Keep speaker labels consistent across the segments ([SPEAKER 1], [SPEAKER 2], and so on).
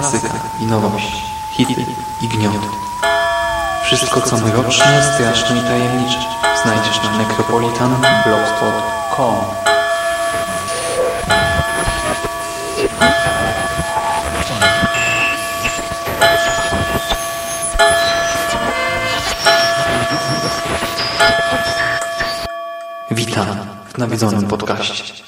[SPEAKER 1] klasyka i nowość, hity i gnioty. Wszystko co mroczne, straszne i tajemnicze znajdziesz na necropolitanblogspot.com Witam w nawiedzonym podcaście.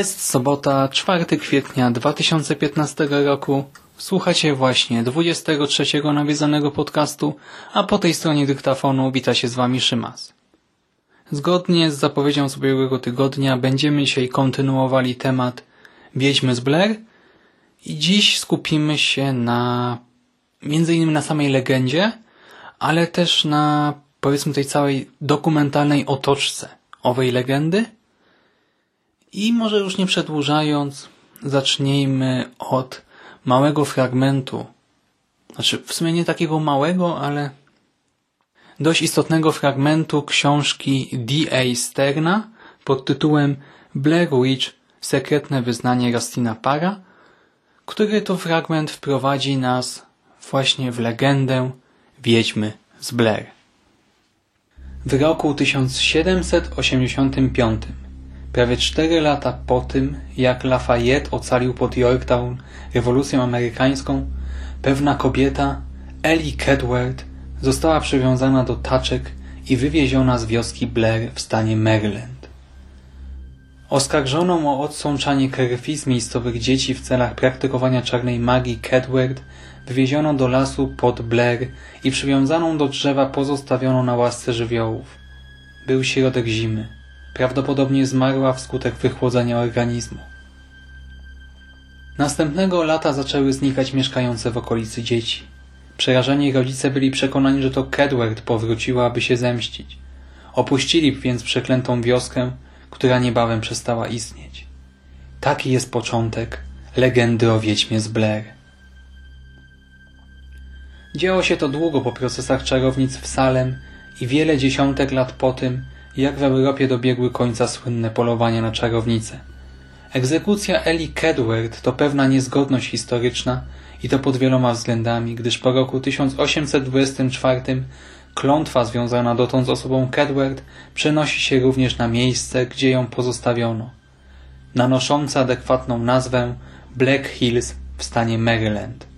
[SPEAKER 1] Jest sobota, 4 kwietnia 2015 roku. Słuchacie właśnie 23 nawiedzonego podcastu, a po tej stronie dyktafonu wita się z Wami Szymas. Zgodnie z zapowiedzią z ubiegłego tygodnia będziemy dzisiaj kontynuowali temat Wiedźmy z Blair i dziś skupimy się na między innymi na samej legendzie, ale też na powiedzmy tej całej dokumentalnej otoczce owej legendy i może już nie przedłużając, zacznijmy od małego fragmentu. Znaczy, w sumie nie takiego małego, ale dość istotnego fragmentu książki D.A. Sterna pod tytułem Blair Witch Sekretne wyznanie Rastina Para, który to fragment wprowadzi nas właśnie w legendę Wiedźmy z Blair. W roku 1785 Prawie cztery lata po tym, jak Lafayette ocalił pod Yorktown rewolucję amerykańską, pewna kobieta, Ellie Kedward, została przywiązana do taczek i wywieziona z wioski Blair w stanie Maryland. Oskarżoną o odsączanie krwi z miejscowych dzieci w celach praktykowania czarnej magii Kedward wywieziono do lasu pod Blair i przywiązaną do drzewa pozostawiono na łasce żywiołów. Był środek zimy. Prawdopodobnie zmarła wskutek wychłodzenia organizmu. Następnego lata zaczęły znikać mieszkające w okolicy dzieci. Przerażeni rodzice byli przekonani, że to Kedward powróciła, aby się zemścić. Opuścili więc przeklętą wioskę, która niebawem przestała istnieć. Taki jest początek legendy o Wiedźmie z Blair. Działo się to długo po procesach czarownic w Salem i wiele dziesiątek lat po tym, jak w Europie dobiegły końca słynne polowania na czarownice. Egzekucja Eli Kedward to pewna niezgodność historyczna i to pod wieloma względami, gdyż po roku 1824 klątwa związana dotąd z osobą Kedward przenosi się również na miejsce, gdzie ją pozostawiono, nanosząca adekwatną nazwę Black Hills w stanie Maryland.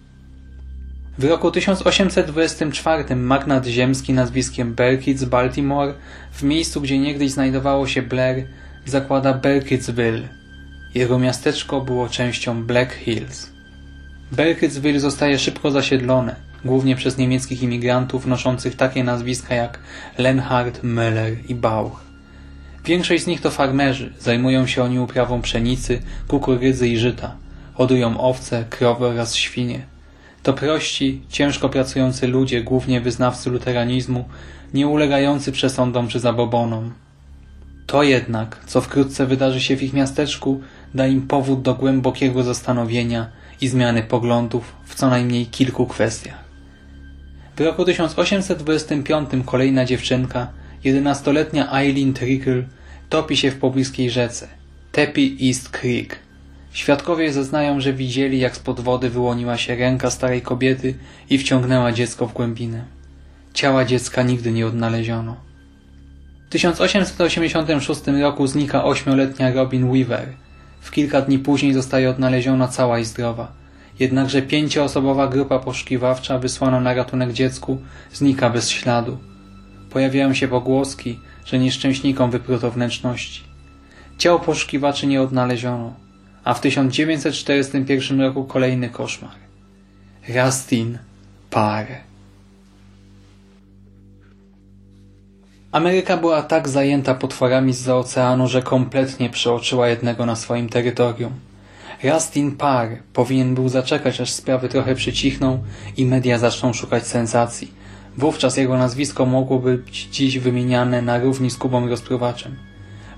[SPEAKER 1] W roku 1824 magnat ziemski nazwiskiem Berkit Baltimore w miejscu, gdzie niegdyś znajdowało się Blair, zakłada Berkitsville. Jego miasteczko było częścią Black Hills. Berkitsville zostaje szybko zasiedlone, głównie przez niemieckich imigrantów noszących takie nazwiska jak Lenhardt, Müller i Bauch. Większość z nich to farmerzy, zajmują się oni uprawą pszenicy, kukurydzy i żyta. Hodują owce, krowy oraz świnie. To prości, ciężko pracujący ludzie, głównie wyznawcy luteranizmu, nie ulegający przesądom czy zabobonom. To jednak, co wkrótce wydarzy się w ich miasteczku, da im powód do głębokiego zastanowienia i zmiany poglądów w co najmniej kilku kwestiach. W roku 1825 kolejna dziewczynka, jedenastoletnia Eileen Trickle, topi się w pobliskiej rzece, Tepi East Creek. Świadkowie zeznają, że widzieli, jak spod wody wyłoniła się ręka starej kobiety i wciągnęła dziecko w głębinę. Ciała dziecka nigdy nie odnaleziono. W 1886 roku znika ośmioletnia Robin Weaver. W kilka dni później zostaje odnaleziona cała i zdrowa. Jednakże pięcioosobowa grupa poszukiwawcza wysłana na ratunek dziecku znika bez śladu. Pojawiają się pogłoski, że nieszczęśnikom wypruto wnętrzności. Ciał poszukiwaczy nie odnaleziono, a w 1941 roku kolejny koszmar. Rastin Parr. Ameryka była tak zajęta potworami z oceanu, że kompletnie przeoczyła jednego na swoim terytorium. Rustin Parr powinien był zaczekać, aż sprawy trochę przycichną i media zaczną szukać sensacji. Wówczas jego nazwisko mogłoby być dziś wymieniane na równi z Kubą Rozpruwaczem.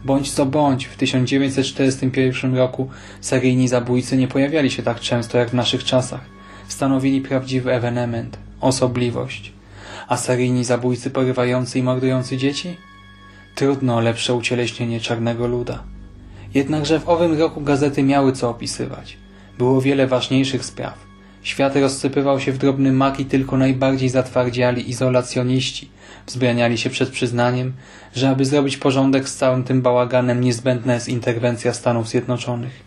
[SPEAKER 1] Bądź co bądź, w 1941 roku seryjni zabójcy nie pojawiali się tak często jak w naszych czasach. Stanowili prawdziwy ewenement, osobliwość. A seryjni zabójcy porywający i mordujący dzieci? Trudno o lepsze ucieleśnienie czarnego luda. Jednakże w owym roku gazety miały co opisywać. Było wiele ważniejszych spraw. Świat rozsypywał się w drobny mak i tylko najbardziej zatwardziali izolacjoniści wzbraniali się przed przyznaniem, że aby zrobić porządek z całym tym bałaganem niezbędna jest interwencja Stanów Zjednoczonych.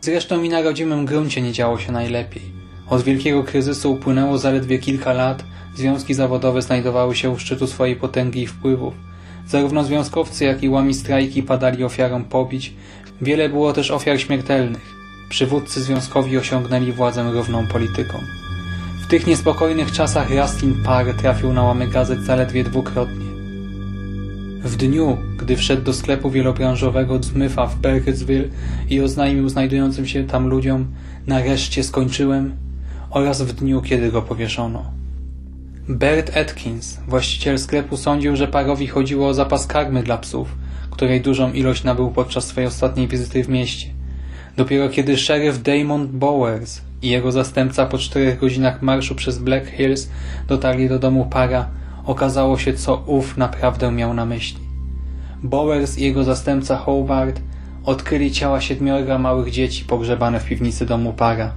[SPEAKER 1] Zresztą i na rodzimym gruncie nie działo się najlepiej. Od wielkiego kryzysu upłynęło zaledwie kilka lat, związki zawodowe znajdowały się u szczytu swojej potęgi i wpływów. Zarówno związkowcy, jak i łami strajki padali ofiarą pobić. Wiele było też ofiar śmiertelnych. Przywódcy związkowi osiągnęli władzę równą polityką. W tych niespokojnych czasach Rustin Parr trafił na łamy gazet zaledwie dwukrotnie. W dniu, gdy wszedł do sklepu wielobranżowego Smytha w Burkittsville i oznajmił znajdującym się tam ludziom nareszcie skończyłem oraz w dniu, kiedy go powieszono. Bert Atkins, właściciel sklepu, sądził, że Parowi chodziło o zapas karmy dla psów, której dużą ilość nabył podczas swojej ostatniej wizyty w mieście. Dopiero kiedy szeryf Damon Bowers i jego zastępca po czterech godzinach marszu przez Black Hills dotarli do domu para, okazało się, co ów naprawdę miał na myśli. Bowers i jego zastępca Howard odkryli ciała siedmiorga małych dzieci pogrzebane w piwnicy domu para.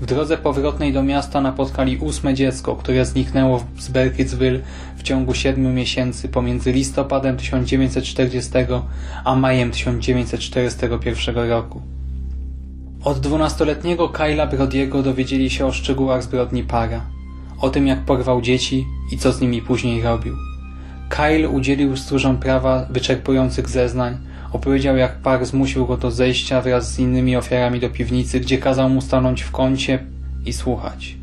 [SPEAKER 1] W drodze powrotnej do miasta napotkali ósme dziecko, które zniknęło z Burkittsville w ciągu siedmiu miesięcy pomiędzy listopadem 1940 a majem 1941 roku. Od dwunastoletniego Kyla Brodiego dowiedzieli się o szczegółach zbrodni para, o tym jak porwał dzieci i co z nimi później robił. Kyle udzielił stróżom prawa wyczerpujących zeznań, opowiedział jak par zmusił go do zejścia wraz z innymi ofiarami do piwnicy, gdzie kazał mu stanąć w kącie i słuchać.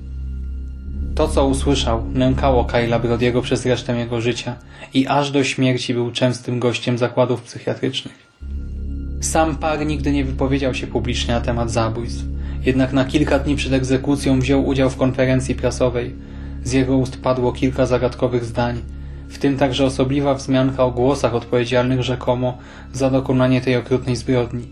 [SPEAKER 1] To, co usłyszał, nękało Kyla Brodiego przez resztę jego życia i aż do śmierci był częstym gościem zakładów psychiatrycznych. Sam Parr nigdy nie wypowiedział się publicznie na temat zabójstw. Jednak na kilka dni przed egzekucją wziął udział w konferencji prasowej. Z jego ust padło kilka zagadkowych zdań, w tym także osobliwa wzmianka o głosach odpowiedzialnych rzekomo za dokonanie tej okrutnej zbrodni.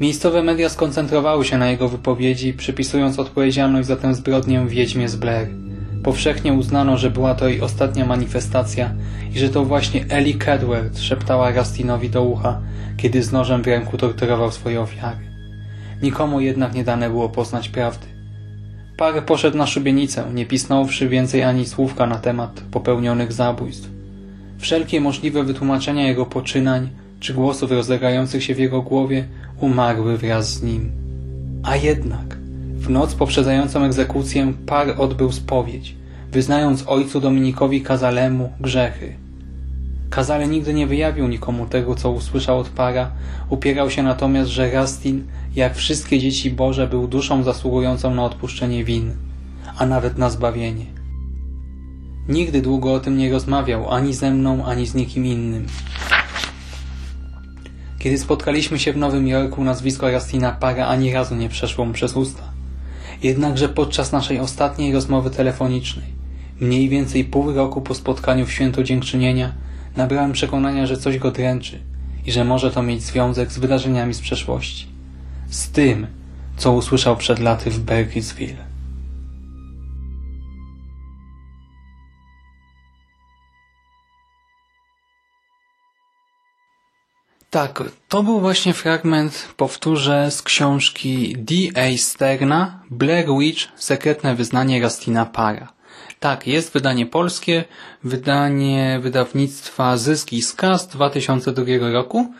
[SPEAKER 1] Miejscowe media skoncentrowały się na jego wypowiedzi, przypisując odpowiedzialność za tę zbrodnię wiedźmie z Blair. Powszechnie uznano, że była to jej ostatnia manifestacja i że to właśnie Ellie Cadward szeptała Rustinowi do ucha, kiedy z nożem w ręku torturował swoje ofiary. Nikomu jednak nie dane było poznać prawdy. Parę poszedł na szubienicę, nie pisnąwszy więcej ani słówka na temat popełnionych zabójstw. Wszelkie możliwe wytłumaczenia jego poczynań czy głosów rozlegających się w jego głowie umarły wraz z nim. A jednak w noc poprzedzającą egzekucję par odbył spowiedź, wyznając ojcu Dominikowi Kazalemu grzechy. Kazale nigdy nie wyjawił nikomu tego, co usłyszał od para, upierał się natomiast, że Rastin, jak wszystkie dzieci Boże, był duszą zasługującą na odpuszczenie win, a nawet na zbawienie. Nigdy długo o tym nie rozmawiał, ani ze mną, ani z nikim innym. Kiedy spotkaliśmy się w Nowym Jorku, nazwisko Rastina Para ani razu nie przeszło mu przez usta. Jednakże podczas naszej ostatniej rozmowy telefonicznej, mniej więcej pół roku po spotkaniu w Święto Dziękczynienia, nabrałem przekonania, że coś go dręczy i że może to mieć związek z wydarzeniami z przeszłości. Z tym, co usłyszał przed laty w Burkittsville. Tak, to był właśnie fragment, powtórzę, z książki D.A. Sterna Blair Witch – Sekretne wyznanie Rastina Para. Tak, jest wydanie polskie, wydanie wydawnictwa Zysk i Skaz 2002 roku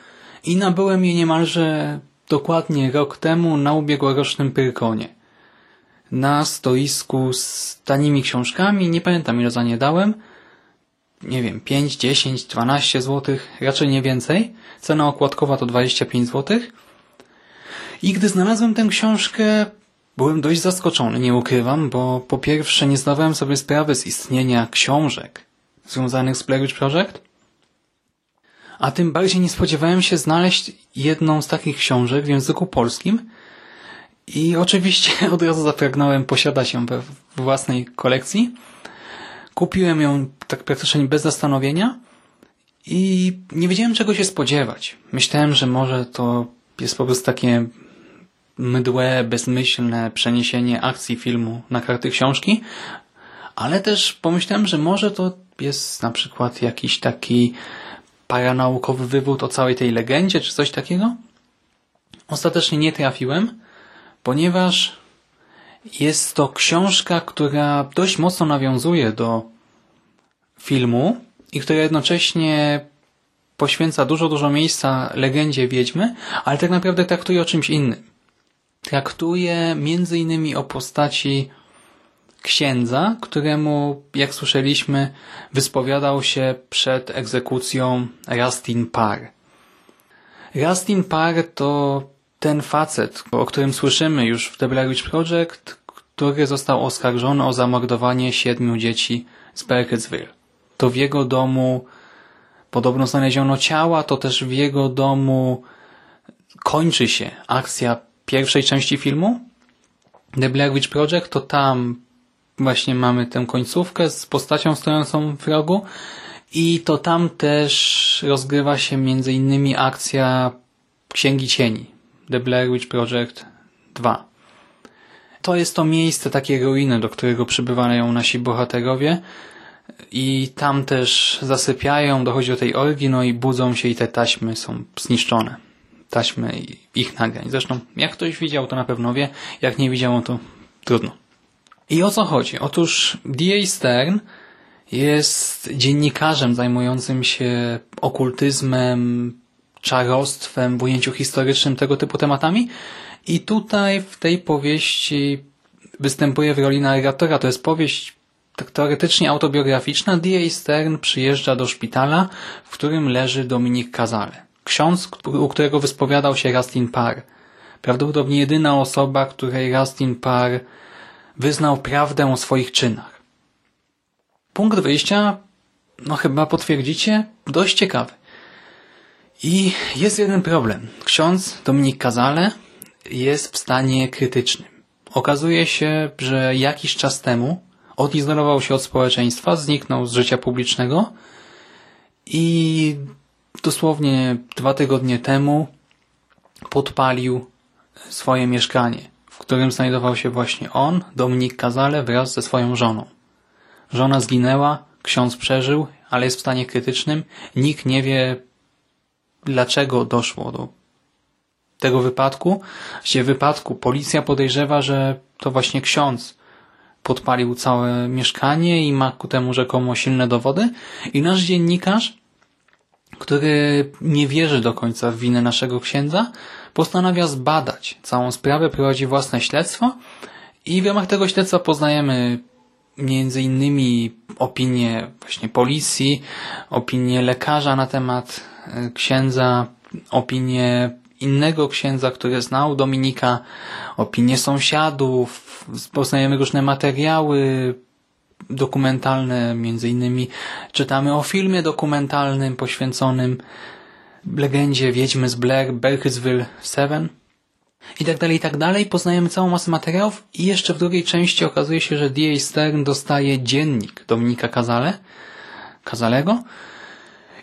[SPEAKER 1] i nabyłem je niemalże dokładnie rok temu na ubiegłorocznym Pyrkonie. Na stoisku z tanimi książkami, nie pamiętam ile za nie dałem, nie wiem, 5, 10, 12 zł, raczej nie więcej. Cena okładkowa to 25 zł. I gdy znalazłem tę książkę, byłem dość zaskoczony, nie ukrywam, bo po pierwsze nie zdawałem sobie sprawy z istnienia książek związanych z Blair Project, A tym bardziej nie spodziewałem się znaleźć jedną z takich książek w języku polskim i oczywiście od razu zapragnąłem posiadać ją we własnej kolekcji. Kupiłem ją tak praktycznie bez zastanowienia i nie wiedziałem czego się spodziewać. Myślałem, że może to jest po prostu takie mydłe, bezmyślne przeniesienie akcji filmu na karty książki, ale też pomyślałem, że może to jest na przykład jakiś taki paranaukowy wywód o całej tej legendzie, czy coś takiego. Ostatecznie nie trafiłem, ponieważ jest to książka, która dość mocno nawiązuje do filmu i która jednocześnie poświęca dużo, dużo miejsca legendzie Wiedźmy, ale tak naprawdę traktuje o czymś innym. Traktuje między innymi o postaci księdza, któremu, jak słyszeliśmy, wyspowiadał się przed egzekucją Rastin Par. Rastin Par to ten facet, o którym słyszymy już w The Blair Witch Project, który został oskarżony o zamordowanie siedmiu dzieci z Berketsville. To w jego domu podobno znaleziono ciała, to też w jego domu kończy się akcja pierwszej części filmu. The Blair Witch Project to tam właśnie mamy tę końcówkę z postacią stojącą w rogu i to tam też rozgrywa się między innymi akcja Księgi Cieni, The Blair Witch Project 2. To jest to miejsce, takie ruiny, do którego przybywają nasi bohaterowie i tam też zasypiają, dochodzi do tej orgi, no i budzą się i te taśmy są zniszczone. Taśmy ich nagrań. Zresztą, jak ktoś widział, to na pewno wie. Jak nie widział, to trudno. I o co chodzi? Otóż D.A. Stern jest dziennikarzem zajmującym się okultyzmem, czarostwem w ujęciu historycznym, tego typu tematami. I tutaj w tej powieści występuje w roli narratora. To jest powieść teoretycznie autobiograficzna. D.A. Stern przyjeżdża do szpitala, w którym leży Dominik Kazale. Ksiądz, u którego wyspowiadał się Rustin Parr. Prawdopodobnie jedyna osoba, której Rustin Parr wyznał prawdę o swoich czynach. Punkt wyjścia, no chyba potwierdzicie, dość ciekawy. I jest jeden problem. Ksiądz Dominik Kazale jest w stanie krytycznym. Okazuje się, że jakiś czas temu odizolował się od społeczeństwa, zniknął z życia publicznego i dosłownie dwa tygodnie temu podpalił swoje mieszkanie w którym znajdował się właśnie on, Dominik Kazale, wraz ze swoją żoną. Żona zginęła, ksiądz przeżył, ale jest w stanie krytycznym. Nikt nie wie, dlaczego doszło do tego wypadku. W wypadku policja podejrzewa, że to właśnie ksiądz podpalił całe mieszkanie i ma ku temu rzekomo silne dowody. I nasz dziennikarz, który nie wierzy do końca w winę naszego księdza, postanawia zbadać całą sprawę, prowadzi własne śledztwo i w ramach tego śledztwa poznajemy między innymi opinię właśnie policji, opinię lekarza na temat e, księdza, opinię innego księdza, który znał Dominika, opinię sąsiadów, poznajemy różne materiały dokumentalne, między innymi czytamy o filmie dokumentalnym poświęconym legendzie Wiedźmy z Blair, Berkysville 7 i tak dalej, i tak dalej. Poznajemy całą masę materiałów i jeszcze w drugiej części okazuje się, że D.A. Stern dostaje dziennik Dominika Kazale, Kazalego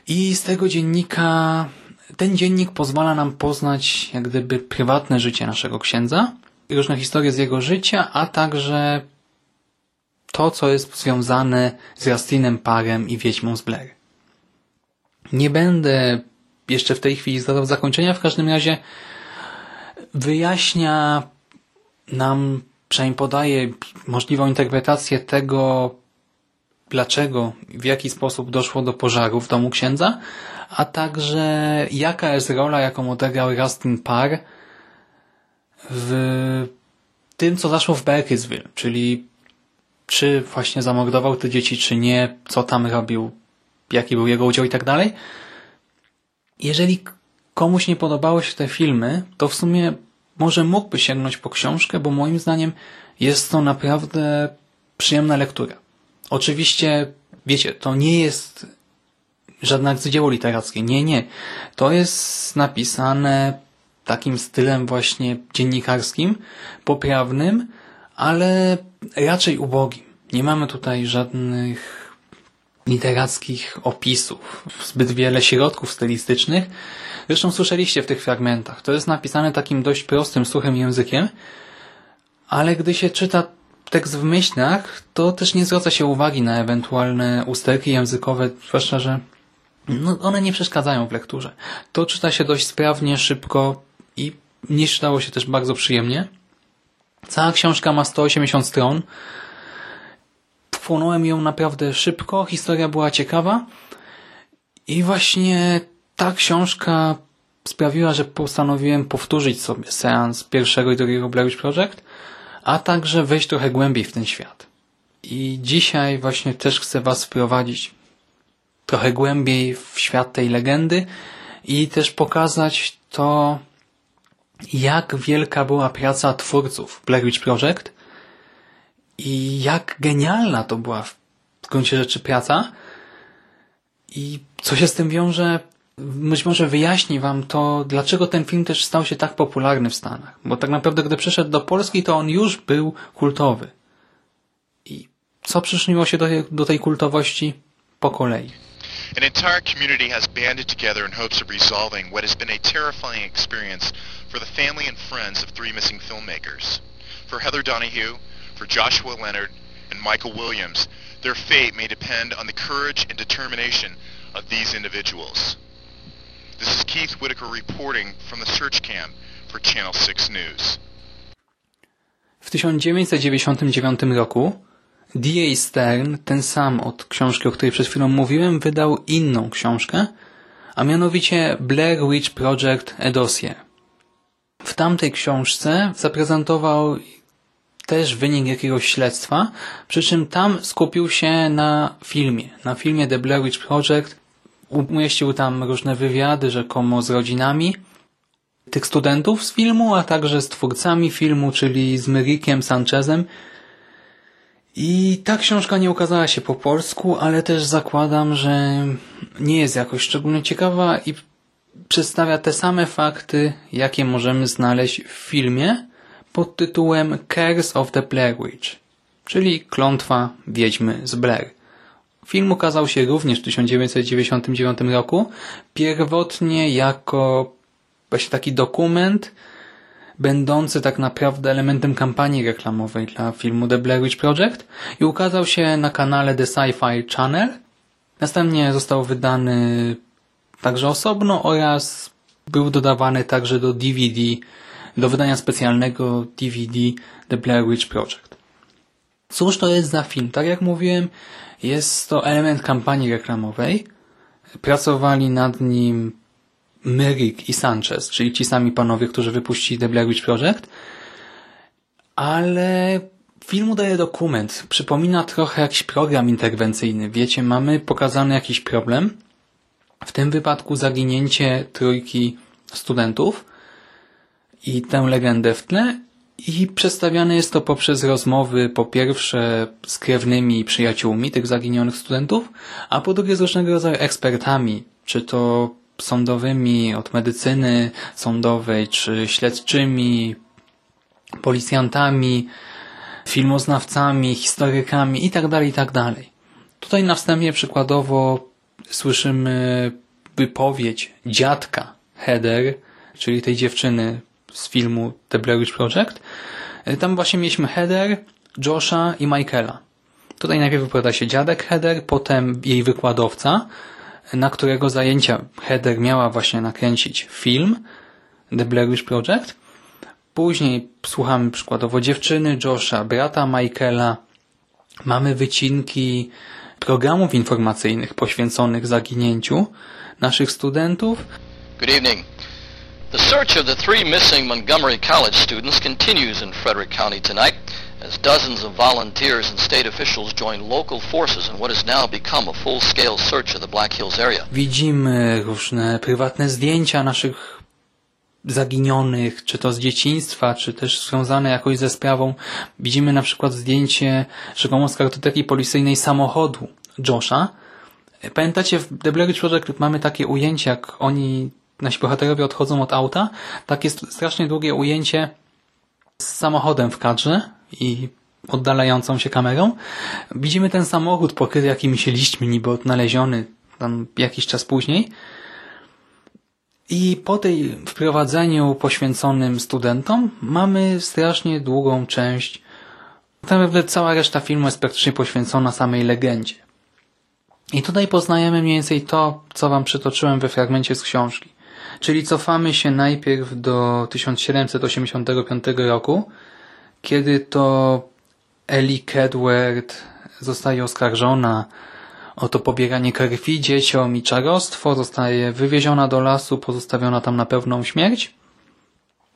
[SPEAKER 1] i z tego dziennika ten dziennik pozwala nam poznać jak gdyby prywatne życie naszego księdza, różne historie z jego życia, a także to, co jest związane z Rastinem Parem i Wiedźmą z Blair. Nie będę jeszcze w tej chwili zdawał zakończenia. W każdym razie wyjaśnia nam, przynajmniej podaje możliwą interpretację tego, dlaczego, w jaki sposób doszło do pożaru w domu księdza, a także jaka jest rola, jaką odegrał Rustin Parr w tym, co zaszło w Berkysville, czyli czy właśnie zamordował te dzieci, czy nie, co tam robił, jaki był jego udział i tak dalej. Jeżeli komuś nie podobały się te filmy, to w sumie może mógłby sięgnąć po książkę, bo moim zdaniem jest to naprawdę przyjemna lektura. Oczywiście, wiecie, to nie jest żadne arcydzieło literackie. Nie, nie. To jest napisane takim stylem właśnie dziennikarskim, poprawnym, ale raczej ubogim. Nie mamy tutaj żadnych literackich opisów, zbyt wiele środków stylistycznych. Zresztą słyszeliście w tych fragmentach. To jest napisane takim dość prostym, suchym językiem, ale gdy się czyta tekst w myślach, to też nie zwraca się uwagi na ewentualne usterki językowe, zwłaszcza, że no, one nie przeszkadzają w lekturze. To czyta się dość sprawnie, szybko i mnie czytało się też bardzo przyjemnie. Cała książka ma 180 stron. Wchłonąłem ją naprawdę szybko, historia była ciekawa i właśnie ta książka sprawiła, że postanowiłem powtórzyć sobie seans pierwszego i drugiego Blair Project, a także wejść trochę głębiej w ten świat. I dzisiaj właśnie też chcę Was wprowadzić trochę głębiej w świat tej legendy i też pokazać to, jak wielka była praca twórców Blair Witch Project i jak genialna to była w gruncie rzeczy praca i co się z tym wiąże, być może wyjaśni Wam to, dlaczego ten film też stał się tak popularny w Stanach. Bo tak naprawdę, gdy przyszedł do Polski, to on już był kultowy. I co przyczyniło się do, do tej kultowości po kolei?
[SPEAKER 2] An entire community has banded together in hopes of resolving what has been a terrifying experience for the family and friends of three missing filmmakers. For Heather Donahue, for Joshua Leonard, and Michael Williams, their fate may depend on the courage and determination of these individuals. This is Keith Whitaker reporting from the search camp for Channel 6 News.
[SPEAKER 1] W 1999 roku D.A. Stern, ten sam od książki, o której przed chwilą mówiłem, wydał inną książkę, a mianowicie Blair Witch Project A Dossier. W tamtej książce zaprezentował też wynik jakiegoś śledztwa, przy czym tam skupił się na filmie, na filmie The Blair Witch Project. Umieścił tam różne wywiady, rzekomo z rodzinami tych studentów z filmu, a także z twórcami filmu, czyli z Myrikiem Sanchezem, i ta książka nie ukazała się po polsku, ale też zakładam, że nie jest jakoś szczególnie ciekawa i przedstawia te same fakty, jakie możemy znaleźć w filmie pod tytułem Curse of the Blair Witch, czyli Klątwa Wiedźmy z Blair. Film ukazał się również w 1999 roku, pierwotnie jako właśnie taki dokument, będący tak naprawdę elementem kampanii reklamowej dla filmu The Blair Witch Project i ukazał się na kanale The Sci-Fi Channel. Następnie został wydany także osobno oraz był dodawany także do DVD, do wydania specjalnego DVD The Blair Witch Project. Cóż to jest za film? Tak jak mówiłem, jest to element kampanii reklamowej. Pracowali nad nim Myrick i Sanchez, czyli ci sami panowie, którzy wypuścili The Blair Witch Project. Ale film udaje dokument. Przypomina trochę jakiś program interwencyjny. Wiecie, mamy pokazany jakiś problem. W tym wypadku zaginięcie trójki studentów i tę legendę w tle i przedstawiane jest to poprzez rozmowy po pierwsze z krewnymi i przyjaciółmi tych zaginionych studentów, a po drugie z różnego rodzaju ekspertami, czy to sądowymi, od medycyny sądowej, czy śledczymi, policjantami, filmoznawcami, historykami itd., itd. Tak Tutaj na wstępie przykładowo słyszymy wypowiedź dziadka Heather, czyli tej dziewczyny z filmu The Blair Witch Project. Tam właśnie mieliśmy Heather, Josha i Michaela. Tutaj najpierw wypowiada się dziadek Heather, potem jej wykładowca, na którego zajęcia Heather miała właśnie nakręcić film The Blair Witch Project. Później słuchamy przykładowo dziewczyny Josha, brata Michaela. Mamy wycinki programów informacyjnych poświęconych zaginięciu naszych studentów.
[SPEAKER 3] Good evening. The search of the three missing Montgomery College students continues in Frederick County tonight as dozens of volunteers and state officials join local forces in what has now become a full-scale search of the Black Hills area.
[SPEAKER 1] Widzimy różne prywatne zdjęcia naszych zaginionych, czy to z dzieciństwa, czy też związane jakoś ze sprawą. Widzimy na przykład zdjęcie rzekomo z kartoteki policyjnej samochodu Josha Pamiętacie, w The Blair Project mamy takie ujęcie, jak oni, nasi bohaterowie odchodzą od auta. Takie strasznie długie ujęcie z samochodem w kadrze i oddalającą się kamerą. Widzimy ten samochód pokryty jakimiś liśćmi, niby odnaleziony tam jakiś czas później. I po tej wprowadzeniu poświęconym studentom mamy strasznie długą część. Tak naprawdę cała reszta filmu jest praktycznie poświęcona samej legendzie. I tutaj poznajemy mniej więcej to, co Wam przytoczyłem we fragmencie z książki. Czyli cofamy się najpierw do 1785 roku, kiedy to Ellie Kedward zostaje oskarżona o to pobieranie krwi dzieciom i czarostwo, zostaje wywieziona do lasu, pozostawiona tam na pewną śmierć.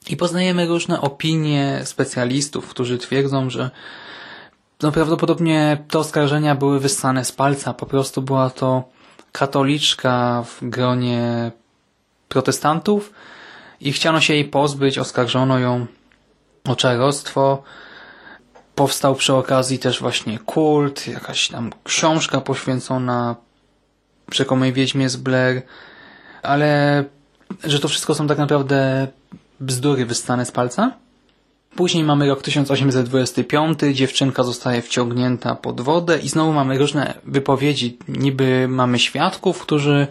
[SPEAKER 1] I poznajemy różne opinie specjalistów, którzy twierdzą, że no prawdopodobnie te oskarżenia były wyssane z palca. Po prostu była to katoliczka w gronie protestantów i chciano się jej pozbyć, oskarżono ją o czarostwo. Powstał przy okazji też właśnie kult, jakaś tam książka poświęcona przekomej wiedźmie z Blair, ale że to wszystko są tak naprawdę bzdury wystane z palca. Później mamy rok 1825, dziewczynka zostaje wciągnięta pod wodę i znowu mamy różne wypowiedzi. Niby mamy świadków, którzy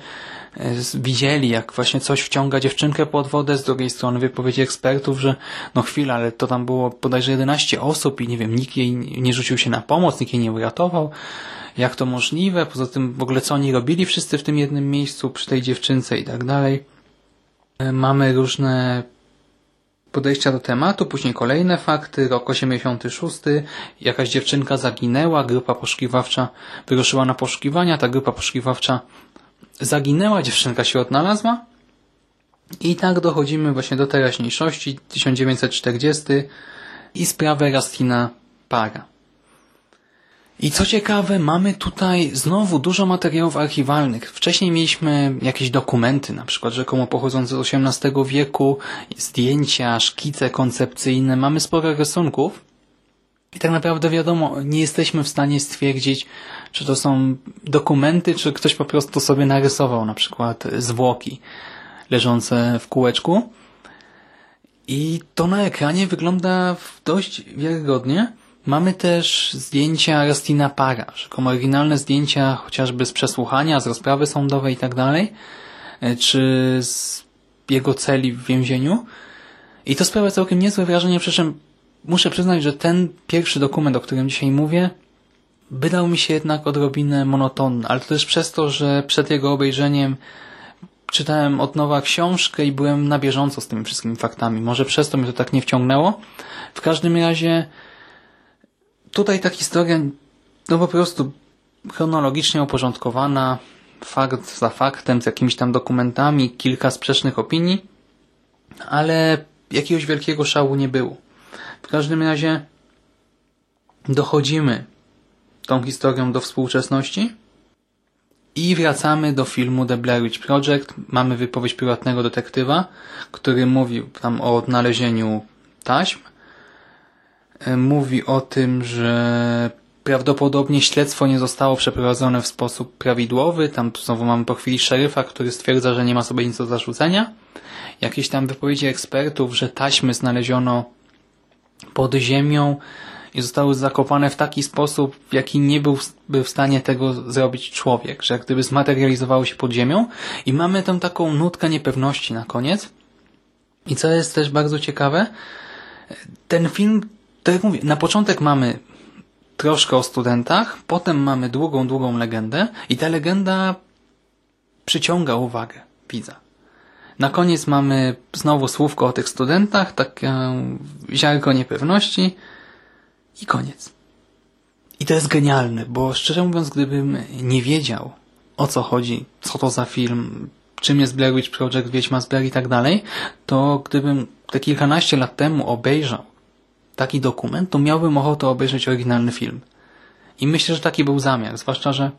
[SPEAKER 1] widzieli, jak właśnie coś wciąga dziewczynkę pod wodę, z drugiej strony wypowiedzi ekspertów, że no chwila, ale to tam było bodajże 11 osób i nie wiem, nikt jej nie rzucił się na pomoc, nikt jej nie uratował. Jak to możliwe? Poza tym w ogóle co oni robili wszyscy w tym jednym miejscu przy tej dziewczynce i tak dalej. E, mamy różne podejścia do tematu, później kolejne fakty, rok 86, jakaś dziewczynka zaginęła, grupa poszukiwawcza wyruszyła na poszukiwania, ta grupa poszukiwawcza zaginęła, dziewczynka się odnalazła i tak dochodzimy właśnie do teraźniejszości, 1940 i sprawę Rastina Para. I co ciekawe, mamy tutaj znowu dużo materiałów archiwalnych. Wcześniej mieliśmy jakieś dokumenty, na przykład rzekomo pochodzące z XVIII wieku, zdjęcia, szkice koncepcyjne, mamy sporo rysunków. I tak naprawdę wiadomo, nie jesteśmy w stanie stwierdzić, czy to są dokumenty, czy ktoś po prostu sobie narysował na przykład zwłoki leżące w kółeczku. I to na ekranie wygląda dość wiarygodnie. Mamy też zdjęcia Rustina Para, rzekomo oryginalne zdjęcia chociażby z przesłuchania, z rozprawy sądowej i tak dalej, e, czy z jego celi w więzieniu. I to sprawia całkiem niezłe wrażenie, przy czym muszę przyznać, że ten pierwszy dokument, o którym dzisiaj mówię, wydał mi się jednak odrobinę monotonny, ale to też przez to, że przed jego obejrzeniem czytałem od nowa książkę i byłem na bieżąco z tymi wszystkimi faktami. Może przez to mnie to tak nie wciągnęło. W każdym razie Tutaj ta historia no po prostu chronologicznie uporządkowana, fakt za faktem, z jakimiś tam dokumentami, kilka sprzecznych opinii, ale jakiegoś wielkiego szału nie było. W każdym razie dochodzimy tą historią do współczesności i wracamy do filmu The Blair Witch Project. Mamy wypowiedź prywatnego detektywa, który mówił tam o odnalezieniu taśm, E, mówi o tym, że prawdopodobnie śledztwo nie zostało przeprowadzone w sposób prawidłowy. Tam znowu mamy po chwili szeryfa, który stwierdza, że nie ma sobie nic do zarzucenia. Jakieś tam wypowiedzi ekspertów, że taśmy znaleziono pod ziemią i zostały zakopane w taki sposób, w jaki nie byłby w stanie tego zrobić człowiek, że jak gdyby zmaterializowały się pod ziemią i mamy tam taką nutkę niepewności na koniec. I co jest też bardzo ciekawe, ten film tak jak mówię, na początek mamy troszkę o studentach, potem mamy długą, długą legendę i ta legenda przyciąga uwagę widza. Na koniec mamy znowu słówko o tych studentach, takie ziarko niepewności i koniec. I to jest genialne, bo szczerze mówiąc, gdybym nie wiedział o co chodzi, co to za film, czym jest Blair Witch Project, Wiedźma z Blair i tak dalej, to gdybym te kilkanaście lat temu obejrzał taki dokument, to miałbym ochotę obejrzeć oryginalny film. I myślę, że taki był zamiar, zwłaszcza, że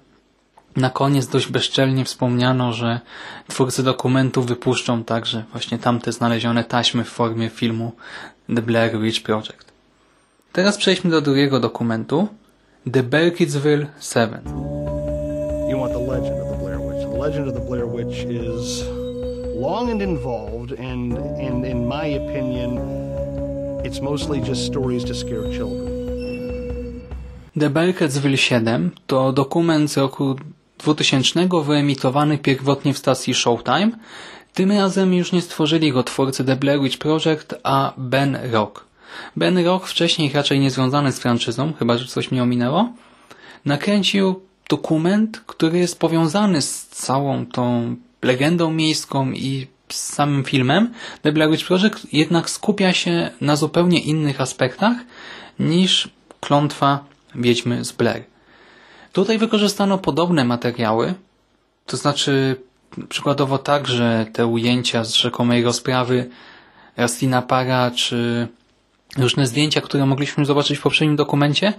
[SPEAKER 1] na koniec dość bezczelnie wspomniano, że twórcy dokumentu wypuszczą także właśnie tamte znalezione taśmy w formie filmu The Blair Witch Project. Teraz przejdźmy do drugiego dokumentu, The Burkittsville 7. You want the
[SPEAKER 4] legend of the Blair Witch. The legend of the Blair Witch is long and involved, and, and in my opinion, it's mostly just stories to scare children.
[SPEAKER 1] The Berketsville 7 to dokument z roku 2000 wyemitowany pierwotnie w stacji Showtime. Tym razem już nie stworzyli go twórcy The Blair Witch Project, a Ben Rock. Ben Rock, wcześniej raczej niezwiązany z franczyzą, chyba że coś mi ominęło, nakręcił dokument, który jest powiązany z całą tą legendą miejską i z samym filmem. The Blair Witch Project jednak skupia się na zupełnie innych aspektach niż klątwa Wiedźmy z Blair. Tutaj wykorzystano podobne materiały, to znaczy przykładowo także te ujęcia z rzekomej rozprawy Rastina Para, czy różne zdjęcia, które mogliśmy zobaczyć w poprzednim dokumencie,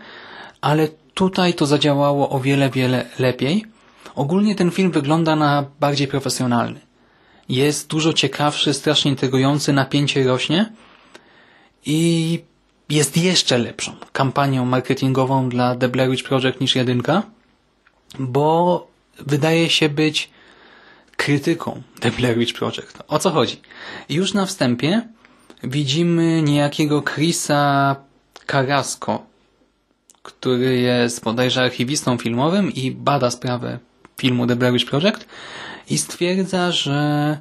[SPEAKER 1] ale tutaj to zadziałało o wiele, wiele lepiej. Ogólnie ten film wygląda na bardziej profesjonalny. Jest dużo ciekawszy, strasznie intrygujący, napięcie rośnie i jest jeszcze lepszą kampanią marketingową dla The Blair Witch Project niż jedynka, bo wydaje się być krytyką The Blair Witch Project. O co chodzi? Już na wstępie widzimy niejakiego Chrisa Carrasco, który jest bodajże archiwistą filmowym i bada sprawę filmu The Blair Witch Project i stwierdza, że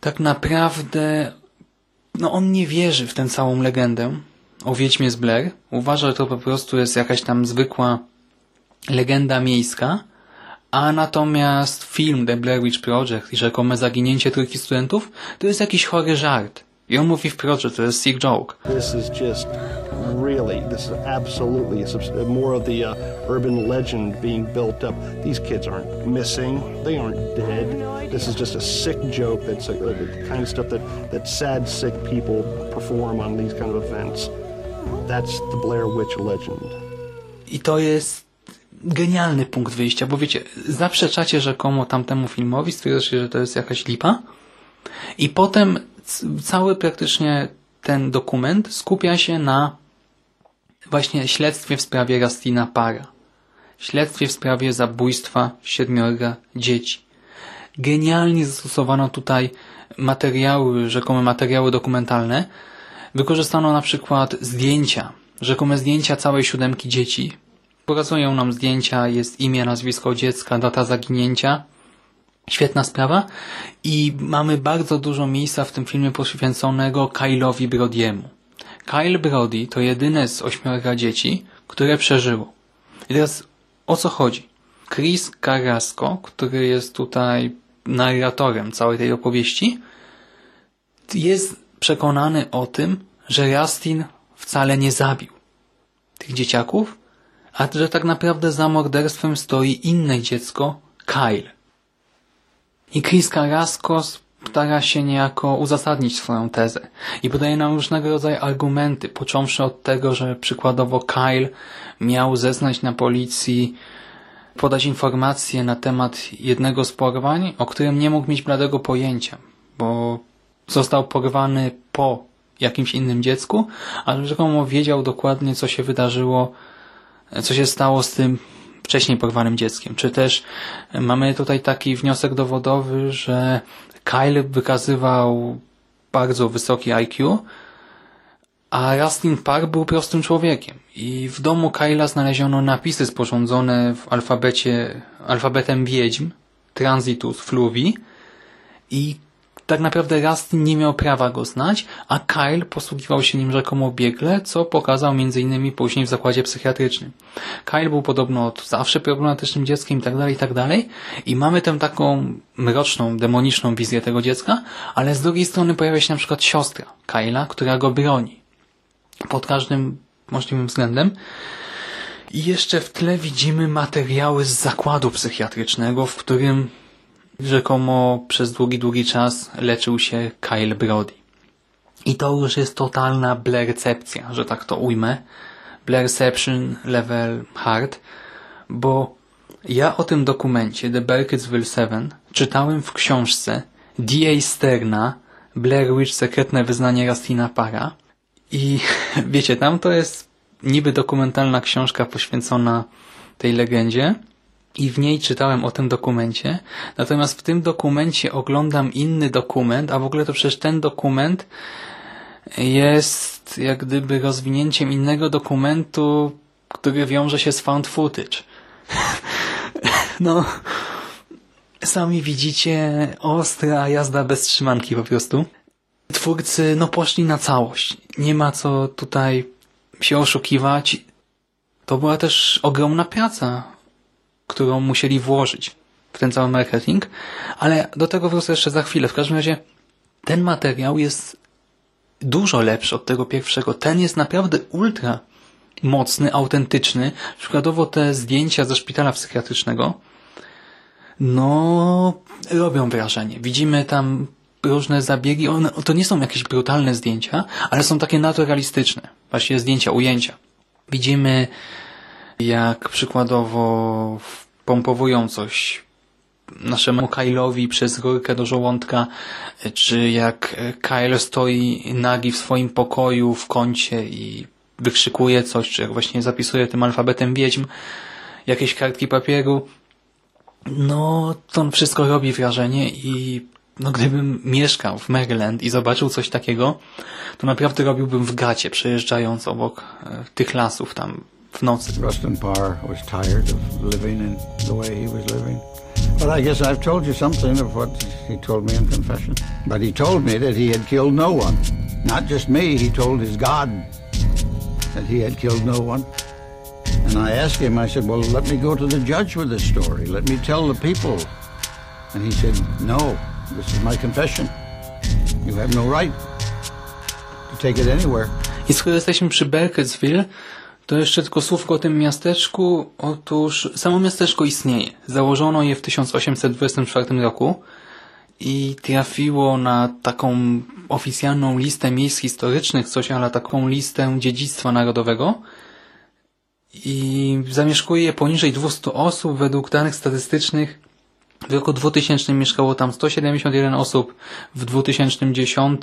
[SPEAKER 1] tak naprawdę no on nie wierzy w tę całą legendę o Wiedźmie z Blair. Uważa, że to po prostu jest jakaś tam zwykła legenda miejska, a natomiast film The Blair Witch Project i rzekome zaginięcie trójki studentów to jest jakiś chory żart. I on mówi wprost, że to jest sick joke.
[SPEAKER 4] This is just really, this is absolutely more of the uh, urban legend being built up. These kids aren't missing, they aren't dead. This is just a sick joke that's uh, the kind of stuff that, that sad, sick people perform on these kind of events. That's the Blair Witch legend.
[SPEAKER 1] I to jest genialny punkt wyjścia, bo wiecie, zaprzeczacie rzekomo tamtemu filmowi, stwierdzacie, że to jest jakaś lipa i potem cały praktycznie ten dokument skupia się na właśnie śledztwie w sprawie Rastina Para. Śledztwie w sprawie zabójstwa siedmiorga dzieci. Genialnie zastosowano tutaj materiały, rzekome materiały dokumentalne. Wykorzystano na przykład zdjęcia, rzekome zdjęcia całej siódemki dzieci. Pokazują nam zdjęcia, jest imię, nazwisko dziecka, data zaginięcia, Świetna sprawa i mamy bardzo dużo miejsca w tym filmie poświęconego Kyle'owi Brodiemu. Kyle Brody to jedyne z ośmiorga dzieci, które przeżyło. I teraz o co chodzi? Chris Carrasco, który jest tutaj narratorem całej tej opowieści, jest przekonany o tym, że Rustin wcale nie zabił tych dzieciaków, a że tak naprawdę za morderstwem stoi inne dziecko, Kyle. I Chris Carrasco stara się niejako uzasadnić swoją tezę i podaje nam różnego rodzaju argumenty, począwszy od tego, że przykładowo Kyle miał zeznać na policji, podać informacje na temat jednego z porwań, o którym nie mógł mieć bladego pojęcia, bo został porwany po jakimś innym dziecku, ale rzekomo wiedział dokładnie, co się wydarzyło, co się stało z tym wcześniej porwanym dzieckiem. Czy też mamy tutaj taki wniosek dowodowy, że Kyle wykazywał bardzo wysoki IQ, a Rustin Park był prostym człowiekiem. I w domu Kyla znaleziono napisy sporządzone w alfabecie, alfabetem wiedźm, Transitus Fluvi i tak naprawdę Rustin nie miał prawa go znać, a Kyle posługiwał się nim rzekomo biegle, co pokazał m.in. później w zakładzie psychiatrycznym. Kyle był podobno od zawsze problematycznym dzieckiem itd., tak itd. Tak i mamy tę taką mroczną, demoniczną wizję tego dziecka, ale z drugiej strony pojawia się na przykład siostra Kyla, która go broni. Pod każdym możliwym względem. I jeszcze w tle widzimy materiały z zakładu psychiatrycznego, w którym Rzekomo przez długi, długi czas leczył się Kyle Brody. I to już jest totalna blercepcja, że tak to ujmę. Blerception level hard, bo ja o tym dokumencie The Berketsville 7 czytałem w książce D.A. Sterna Blair Witch Sekretne Wyznanie Rastina Para i wiecie, tam to jest niby dokumentalna książka poświęcona tej legendzie, i w niej czytałem o tym dokumencie, natomiast w tym dokumencie oglądam inny dokument, a w ogóle to przecież ten dokument jest jak gdyby rozwinięciem innego dokumentu, który wiąże się z found footage. no, sami widzicie, ostra jazda bez trzymanki po prostu. Twórcy, no poszli na całość. Nie ma co tutaj się oszukiwać. To była też ogromna praca, którą musieli włożyć w ten cały marketing, ale do tego wrócę jeszcze za chwilę. W każdym razie ten materiał jest dużo lepszy od tego pierwszego. Ten jest naprawdę ultra mocny, autentyczny. Przykładowo te zdjęcia ze szpitala psychiatrycznego no robią wrażenie. Widzimy tam różne zabiegi. One, to nie są jakieś brutalne zdjęcia, ale są takie naturalistyczne. Właśnie zdjęcia, ujęcia. Widzimy jak przykładowo pompowują coś naszemu Kyle'owi przez rurkę do żołądka, czy jak Kyle stoi nagi w swoim pokoju w kącie i wykrzykuje coś, czy jak właśnie zapisuje tym alfabetem wiedźm jakieś kartki papieru. No, to wszystko robi wrażenie i no gdybym mieszkał w Maryland i zobaczył coś takiego, to naprawdę robiłbym w gacie, przejeżdżając obok e, tych lasów tam nocy.
[SPEAKER 5] Rustin Parr was tired of living in the way he was living. But I guess I've told you something of what he told me in confession. But he told me that he had killed no one. Not just me, he told his God that he had killed no one. And I asked him, I said, well, let me go to the judge with this story. Let me tell the people. And he said, no, this is my confession. You have no right to take it anywhere.
[SPEAKER 1] I skoro jesteśmy przy Berketsville, to jeszcze tylko słówko o tym miasteczku. Otóż samo miasteczko istnieje. Założono je w 1824 roku i trafiło na taką oficjalną listę miejsc historycznych, coś ale taką listę dziedzictwa narodowego i zamieszkuje je poniżej 200 osób. Według danych statystycznych w roku 2000 mieszkało tam 171 osób, w 2010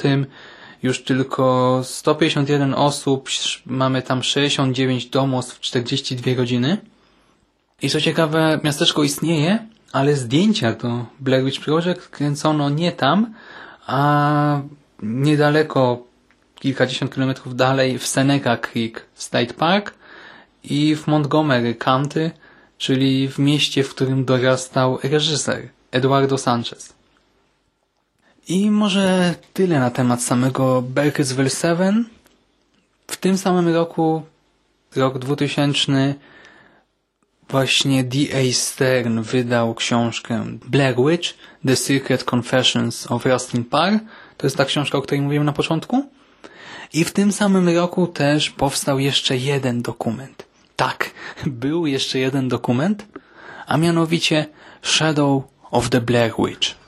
[SPEAKER 1] już tylko 151 osób, mamy tam 69 domostw, 42 godziny. I co ciekawe, miasteczko istnieje, ale zdjęcia do Blair Witch Project kręcono nie tam, a niedaleko, kilkadziesiąt kilometrów dalej w Seneca Creek State Park i w Montgomery County, czyli w mieście, w którym dorastał reżyser Eduardo Sanchez. I może tyle na temat samego Berkelsville 7. W tym samym roku, rok 2000, właśnie D.A. Stern wydał książkę Blair Witch, The Secret Confessions of Rustin Parr. To jest ta książka, o której mówiłem na początku. I w tym samym roku też powstał jeszcze jeden dokument. Tak, był jeszcze jeden dokument, a mianowicie Shadow of the Blair Witch.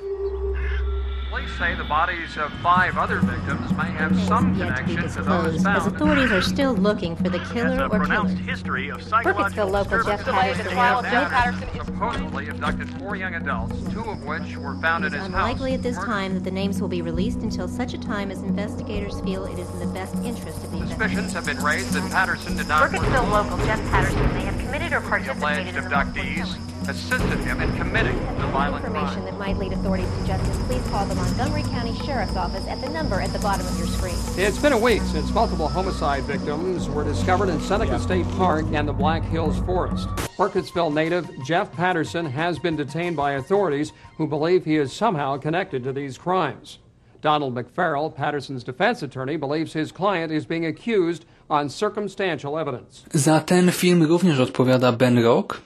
[SPEAKER 6] Say the bodies of five other victims may have some connection to, to those found.
[SPEAKER 7] As authorities are still looking for the killer or killers.
[SPEAKER 6] history of
[SPEAKER 7] Burkittsville local Jeff Patterson
[SPEAKER 6] supposedly abducted four young adults, two of which were found in his house.
[SPEAKER 7] unlikely at this time that the names will be released until such a time as investigators feel it is in the best interest of the
[SPEAKER 6] Suspicions have been raised that Patterson did not
[SPEAKER 8] Burkittsville local Jeff Patterson may have committed or participated
[SPEAKER 6] alleged
[SPEAKER 8] in the
[SPEAKER 6] abductees assisted him in committing the violent
[SPEAKER 7] information
[SPEAKER 6] crime.
[SPEAKER 7] that might lead authorities to justice, please call the Montgomery County Sheriff's Office at the number at the bottom of your screen.
[SPEAKER 6] It's been a week since multiple homicide victims were discovered in Seneca State Park and the Black Hills Forest. Burkittsville native Jeff Patterson has been detained by authorities who believe he is somehow connected to these crimes. Donald McFarrell, Patterson's defense attorney, believes his client is being accused on circumstantial evidence.
[SPEAKER 1] Za ten film również odpowiada Ben Rock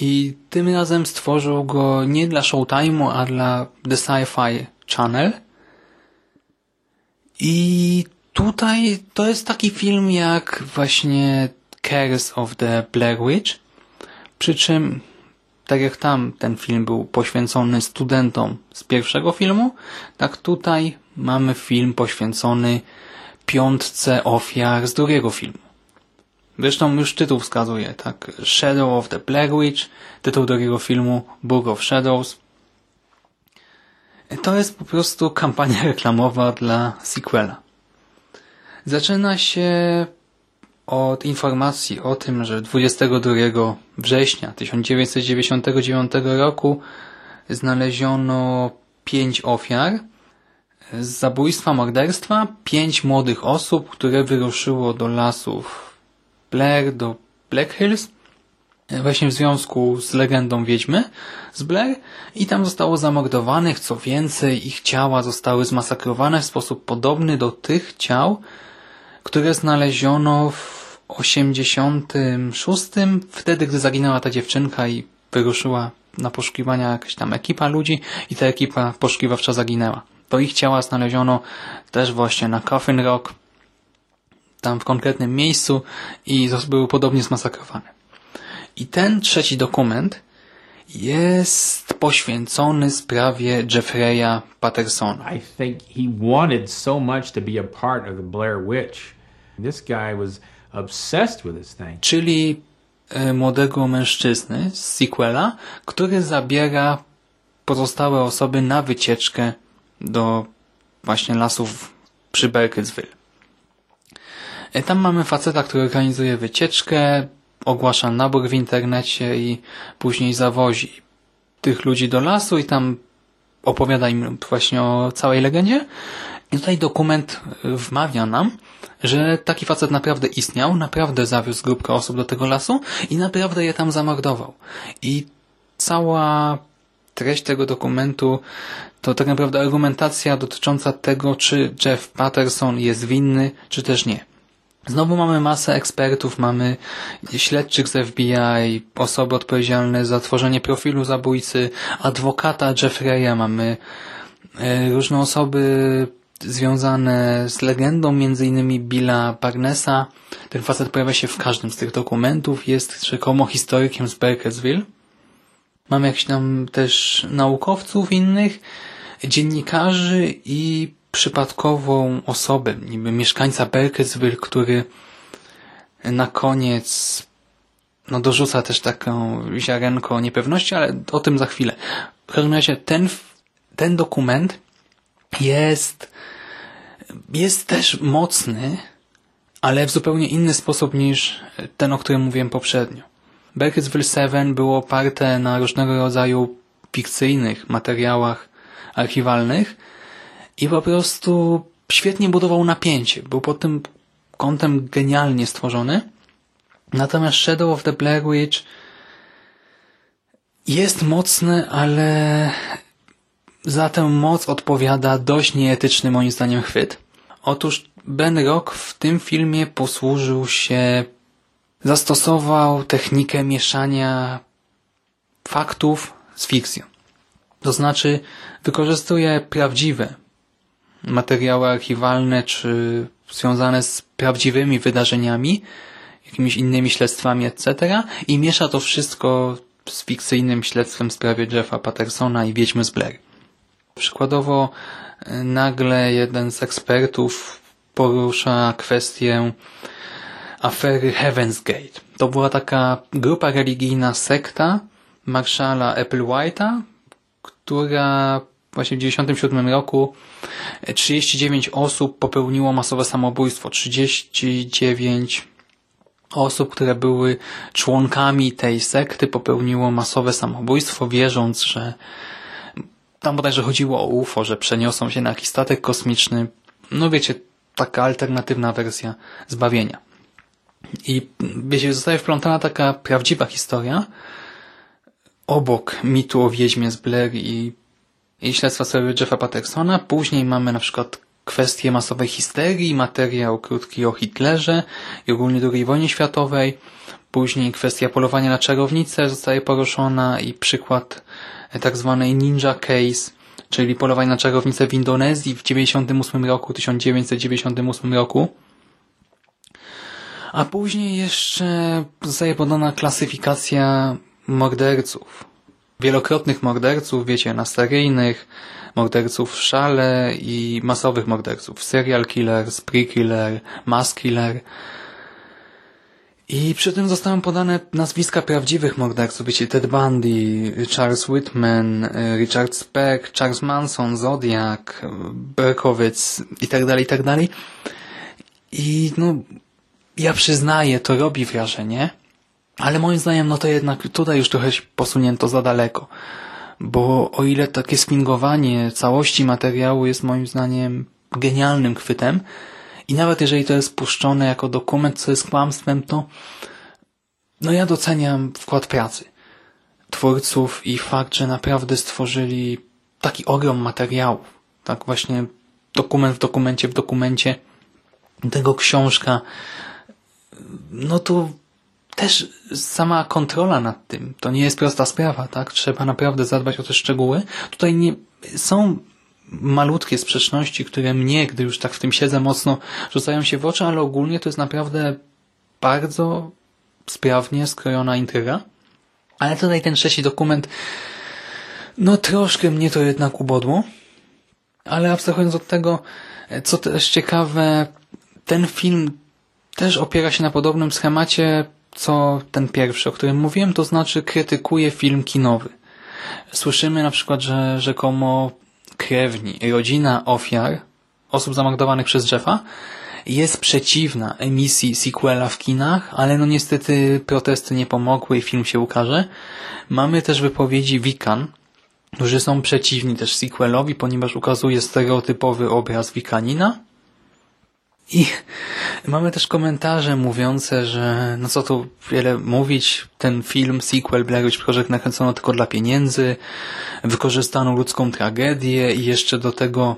[SPEAKER 1] i tym razem stworzył go nie dla Showtime'u, a dla The Sci-Fi Channel. I tutaj to jest taki film jak właśnie Curse of the Blair Witch, przy czym tak jak tam ten film był poświęcony studentom z pierwszego filmu, tak tutaj mamy film poświęcony piątce ofiar z drugiego filmu. Zresztą już tytuł wskazuje, tak? Shadow of the Blair Witch, tytuł drugiego filmu Book of Shadows. To jest po prostu kampania reklamowa dla sequela. Zaczyna się od informacji o tym, że 22 września 1999 roku znaleziono pięć ofiar z zabójstwa, morderstwa, pięć młodych osób, które wyruszyło do lasów Blair, do Black Hills, właśnie w związku z legendą wiedźmy z Blair i tam zostało zamordowanych, co więcej ich ciała zostały zmasakrowane w sposób podobny do tych ciał, które znaleziono w 86, wtedy gdy zaginęła ta dziewczynka i wyruszyła na poszukiwania jakaś tam ekipa ludzi i ta ekipa poszukiwawcza zaginęła. To ich ciała znaleziono też właśnie na Coffin Rock, tam w konkretnym miejscu i były podobnie zmasakrowane. I ten trzeci dokument jest poświęcony sprawie Jeffreya Pattersona.
[SPEAKER 9] I think he wanted so much to be a part of the Blair Witch. This guy was obsessed with this thing.
[SPEAKER 1] Czyli e, młodego mężczyzny z sequela, który zabiera pozostałe osoby na wycieczkę do właśnie lasów przy Berkelsville. E, tam mamy faceta, który organizuje wycieczkę, ogłasza nabór w internecie i później zawozi tych ludzi do lasu i tam opowiada im właśnie o całej legendzie. I tutaj dokument wmawia nam, że taki facet naprawdę istniał, naprawdę zawiózł grupkę osób do tego lasu i naprawdę je tam zamordował. I cała treść tego dokumentu to tak naprawdę argumentacja dotycząca tego, czy Jeff Patterson jest winny, czy też nie. Znowu mamy masę ekspertów, mamy śledczych z FBI, osoby odpowiedzialne za tworzenie profilu zabójcy, adwokata Jeffreya, mamy e, różne osoby związane z legendą, między innymi Billa Barnesa. Ten facet pojawia się w każdym z tych dokumentów, jest rzekomo historykiem z Berkelsville. Mamy jakichś tam też naukowców innych, dziennikarzy i przypadkową osobę, niby mieszkańca Berkelsville, który na koniec no dorzuca też taką ziarenko niepewności, ale o tym za chwilę. W każdym razie ten, ten dokument jest jest też mocny, ale w zupełnie inny sposób niż ten, o którym mówiłem poprzednio. Berkelsville 7 było oparte na różnego rodzaju fikcyjnych materiałach archiwalnych, i po prostu świetnie budował napięcie. Był pod tym kątem genialnie stworzony. Natomiast Shadow of the Blair Witch jest mocny, ale za tę moc odpowiada dość nieetyczny moim zdaniem chwyt. Otóż Ben Rock w tym filmie posłużył się, zastosował technikę mieszania faktów z fikcją. To znaczy wykorzystuje prawdziwe materiały archiwalne czy związane z prawdziwymi wydarzeniami, jakimiś innymi śledztwami, etc. i miesza to wszystko z fikcyjnym śledztwem w sprawie Jeffa Pattersona i Wiedźmy z Blair. Przykładowo e, nagle jeden z ekspertów porusza kwestię afery Heaven's Gate. To była taka grupa religijna sekta marszala Applewhite'a, która właśnie w 1997 roku 39 osób popełniło masowe samobójstwo. 39 osób, które były członkami tej sekty popełniło masowe samobójstwo, wierząc, że tam bodajże chodziło o UFO, że przeniosą się na jakiś statek kosmiczny. No wiecie, taka alternatywna wersja zbawienia. I wiecie, zostaje wplątana taka prawdziwa historia obok mitu o wiedźmie z Blair i i śledztwa sprawy Jeffa Pattersona. Później mamy na przykład kwestię masowej histerii, materiał krótki o Hitlerze i ogólnie II wojnie światowej. Później kwestia polowania na czarownicę zostaje poruszona i przykład tak zwanej ninja case, czyli polowanie na czarownicę w Indonezji w 98 roku, 1998 roku. A później jeszcze zostaje podana klasyfikacja morderców wielokrotnych morderców, wiecie, na seryjnych, morderców w szale i masowych morderców. Serial killer, spree killer, mass killer. I przy tym zostały podane nazwiska prawdziwych morderców, wiecie, Ted Bundy, Charles Whitman, Richard Speck, Charles Manson, Zodiac, Berkowitz i tak dalej, i tak. I no, ja przyznaję, to robi wrażenie, ale moim zdaniem no to jednak tutaj już trochę posunięto za daleko. Bo o ile takie sfingowanie całości materiału jest moim zdaniem genialnym chwytem i nawet jeżeli to jest puszczone jako dokument, co jest kłamstwem, to no ja doceniam wkład pracy twórców i fakt, że naprawdę stworzyli taki ogrom materiałów. Tak właśnie dokument w dokumencie w dokumencie tego książka. No to też sama kontrola nad tym, to nie jest prosta sprawa, tak? Trzeba naprawdę zadbać o te szczegóły. Tutaj nie są malutkie sprzeczności, które mnie, gdy już tak w tym siedzę mocno, rzucają się w oczy, ale ogólnie to jest naprawdę bardzo sprawnie skrojona intryga. Ale tutaj ten trzeci dokument, no troszkę mnie to jednak ubodło. Ale abstrahując od tego, co też ciekawe, ten film też opiera się na podobnym schemacie, co ten pierwszy, o którym mówiłem, to znaczy krytykuje film kinowy. Słyszymy na przykład, że rzekomo krewni, rodzina ofiar, osób zamordowanych przez Jeffa, jest przeciwna emisji sequela w kinach, ale no niestety protesty nie pomogły i film się ukaże. Mamy też wypowiedzi Wikan, którzy są przeciwni też sequelowi, ponieważ ukazuje stereotypowy obraz Wikanina. I mamy też komentarze mówiące, że no co tu wiele mówić, ten film, sequel Blair Witch Project nakręcono tylko dla pieniędzy, wykorzystano ludzką tragedię i jeszcze do tego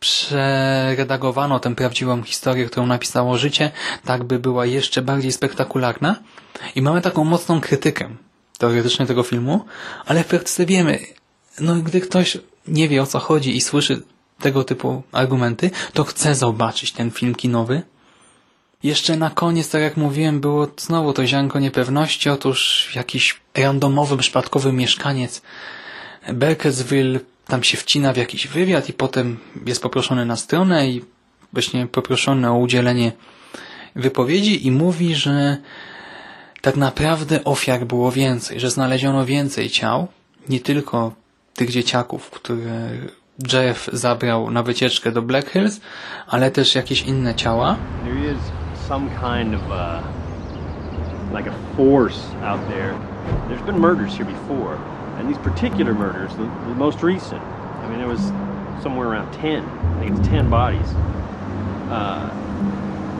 [SPEAKER 1] przeredagowano tę prawdziwą historię, którą napisało życie, tak by była jeszcze bardziej spektakularna. I mamy taką mocną krytykę teoretycznie tego filmu, ale w praktyce wiemy, no gdy ktoś nie wie o co chodzi i słyszy tego typu argumenty, to chce zobaczyć ten film kinowy. Jeszcze na koniec, tak jak mówiłem, było znowu to ziarnko niepewności. Otóż jakiś randomowy, przypadkowy mieszkaniec Berkelsville tam się wcina w jakiś wywiad i potem jest poproszony na stronę i właśnie poproszony o udzielenie wypowiedzi i mówi, że tak naprawdę ofiar było więcej, że znaleziono więcej ciał, nie tylko tych dzieciaków, które Jeff zabrał na wycieczkę do Black Hills, ale też jakieś inne ciała.
[SPEAKER 10] There is some kind of a, like a force out there. There's been murders here before, and these particular murders, the, the most recent, I mean, there was somewhere around 10. I think it's 10 bodies. Uh,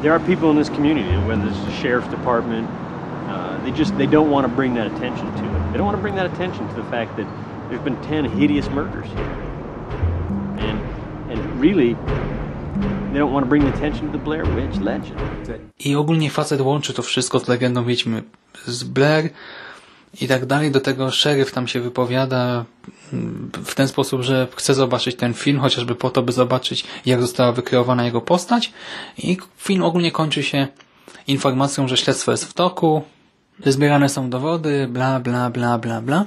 [SPEAKER 10] there are people in this community, whether it's the sheriff's department, uh, they just they don't want to bring that attention to it. They don't want to bring that attention to the fact that there's been 10 hideous murders here.
[SPEAKER 1] I ogólnie facet łączy to wszystko z legendą Wiedźmy z Blair i tak dalej. Do tego szeryf tam się wypowiada w ten sposób, że chce zobaczyć ten film, chociażby po to, by zobaczyć, jak została wykreowana jego postać. I film ogólnie kończy się informacją, że śledztwo jest w toku, że zbierane są dowody, bla, bla, bla, bla, bla.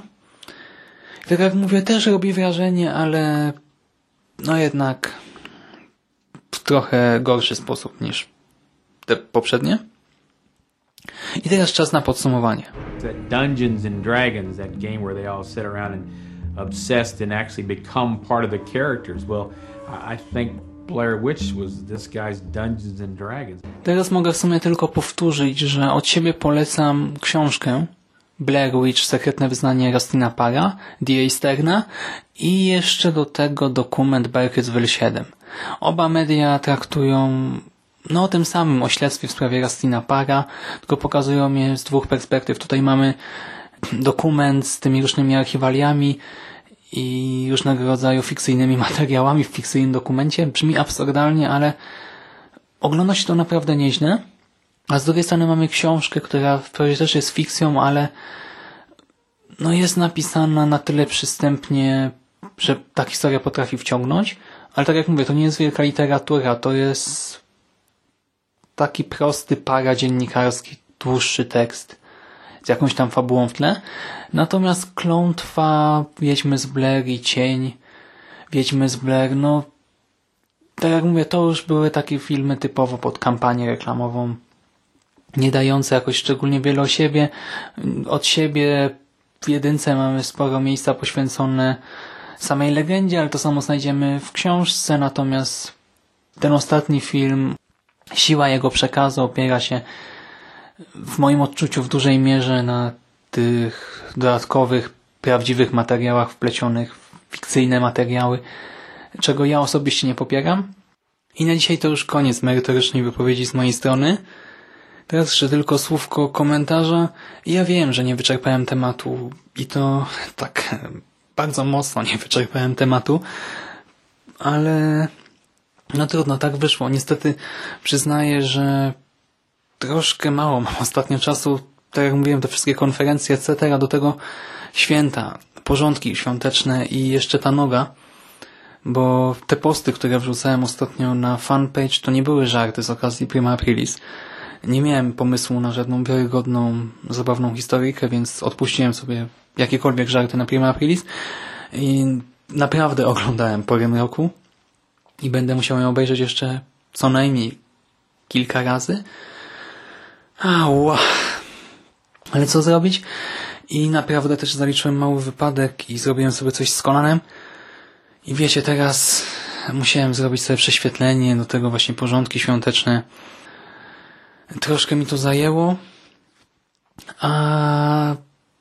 [SPEAKER 1] Tak jak mówię, też robi wrażenie, ale no jednak w trochę gorszy sposób niż te poprzednie. I teraz czas na podsumowanie.
[SPEAKER 9] Dungeons and Dragons, that game where they all sit around and obsessed and actually become part of the characters. Well, I think Blair Witch was this guy's Dungeons and Dragons.
[SPEAKER 1] Teraz mogę w sumie tylko powtórzyć, że od siebie polecam książkę Blair Witch, Sekretne Wyznanie Rastina Para, D.A. Sterna i jeszcze do tego dokument Berkelsville 7. Oba media traktują no o tym samym, o śledztwie w sprawie Rastina Para, tylko pokazują je z dwóch perspektyw. Tutaj mamy dokument z tymi różnymi archiwaliami i różnego rodzaju fikcyjnymi materiałami w fikcyjnym dokumencie. Brzmi absurdalnie, ale ogląda się to naprawdę nieźle. A z drugiej strony mamy książkę, która wprawdzie też jest fikcją, ale no jest napisana na tyle przystępnie, że ta historia potrafi wciągnąć. Ale tak jak mówię, to nie jest wielka literatura, to jest taki prosty para dziennikarski, dłuższy tekst z jakąś tam fabułą w tle. Natomiast klątwa Wiedźmy z Blair i Cień Wiedźmy z Blair, no tak jak mówię, to już były takie filmy typowo pod kampanię reklamową nie dające jakoś szczególnie wiele o siebie. Od siebie w jedynce mamy sporo miejsca poświęcone samej legendzie, ale to samo znajdziemy w książce, natomiast ten ostatni film siła jego przekazu opiera się w moim odczuciu w dużej mierze na tych dodatkowych, prawdziwych materiałach wplecionych w fikcyjne materiały, czego ja osobiście nie popieram. I na dzisiaj to już koniec merytorycznej wypowiedzi z mojej strony. Teraz jeszcze tylko słówko komentarza. Ja wiem, że nie wyczerpałem tematu i to tak bardzo mocno nie wyczerpałem tematu, ale no trudno, tak wyszło. Niestety przyznaję, że troszkę mało mam ostatnio czasu, tak jak mówiłem, te wszystkie konferencje, etc., do tego święta, porządki świąteczne i jeszcze ta noga, bo te posty, które wrzucałem ostatnio na fanpage, to nie były żarty z okazji Prima Aprilis. Nie miałem pomysłu na żadną wiarygodną, zabawną historyjkę, więc odpuściłem sobie jakiekolwiek żarty na Prima Aprilis i naprawdę oglądałem porę roku i będę musiał ją obejrzeć jeszcze co najmniej kilka razy. Ała. Ale co zrobić? I naprawdę też zaliczyłem mały wypadek i zrobiłem sobie coś z kolanem. I wiecie, teraz musiałem zrobić sobie prześwietlenie, do tego właśnie porządki świąteczne. Troszkę mi to zajęło, a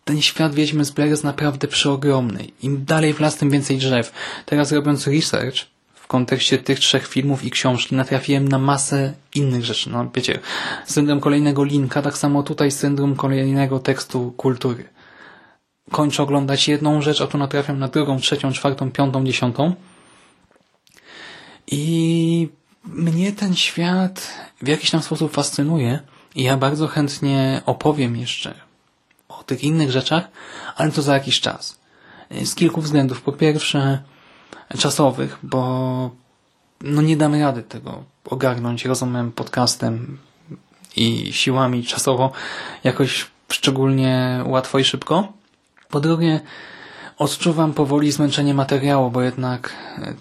[SPEAKER 1] ten świat Wiedźmy z Blair jest naprawdę przeogromny. Im dalej w las, tym więcej drzew. Teraz robiąc research w kontekście tych trzech filmów i książki natrafiłem na masę innych rzeczy. No wiecie, syndrom kolejnego linka, tak samo tutaj syndrom kolejnego tekstu kultury. Kończę oglądać jedną rzecz, a tu natrafiam na drugą, trzecią, czwartą, piątą, dziesiątą. I mnie ten świat w jakiś tam sposób fascynuje i ja bardzo chętnie opowiem jeszcze o tych innych rzeczach, ale to za jakiś czas. Z kilku względów. Po pierwsze, czasowych, bo no nie damy rady tego ogarnąć rozumem, podcastem i siłami czasowo jakoś szczególnie łatwo i szybko. Po drugie, odczuwam powoli zmęczenie materiału, bo jednak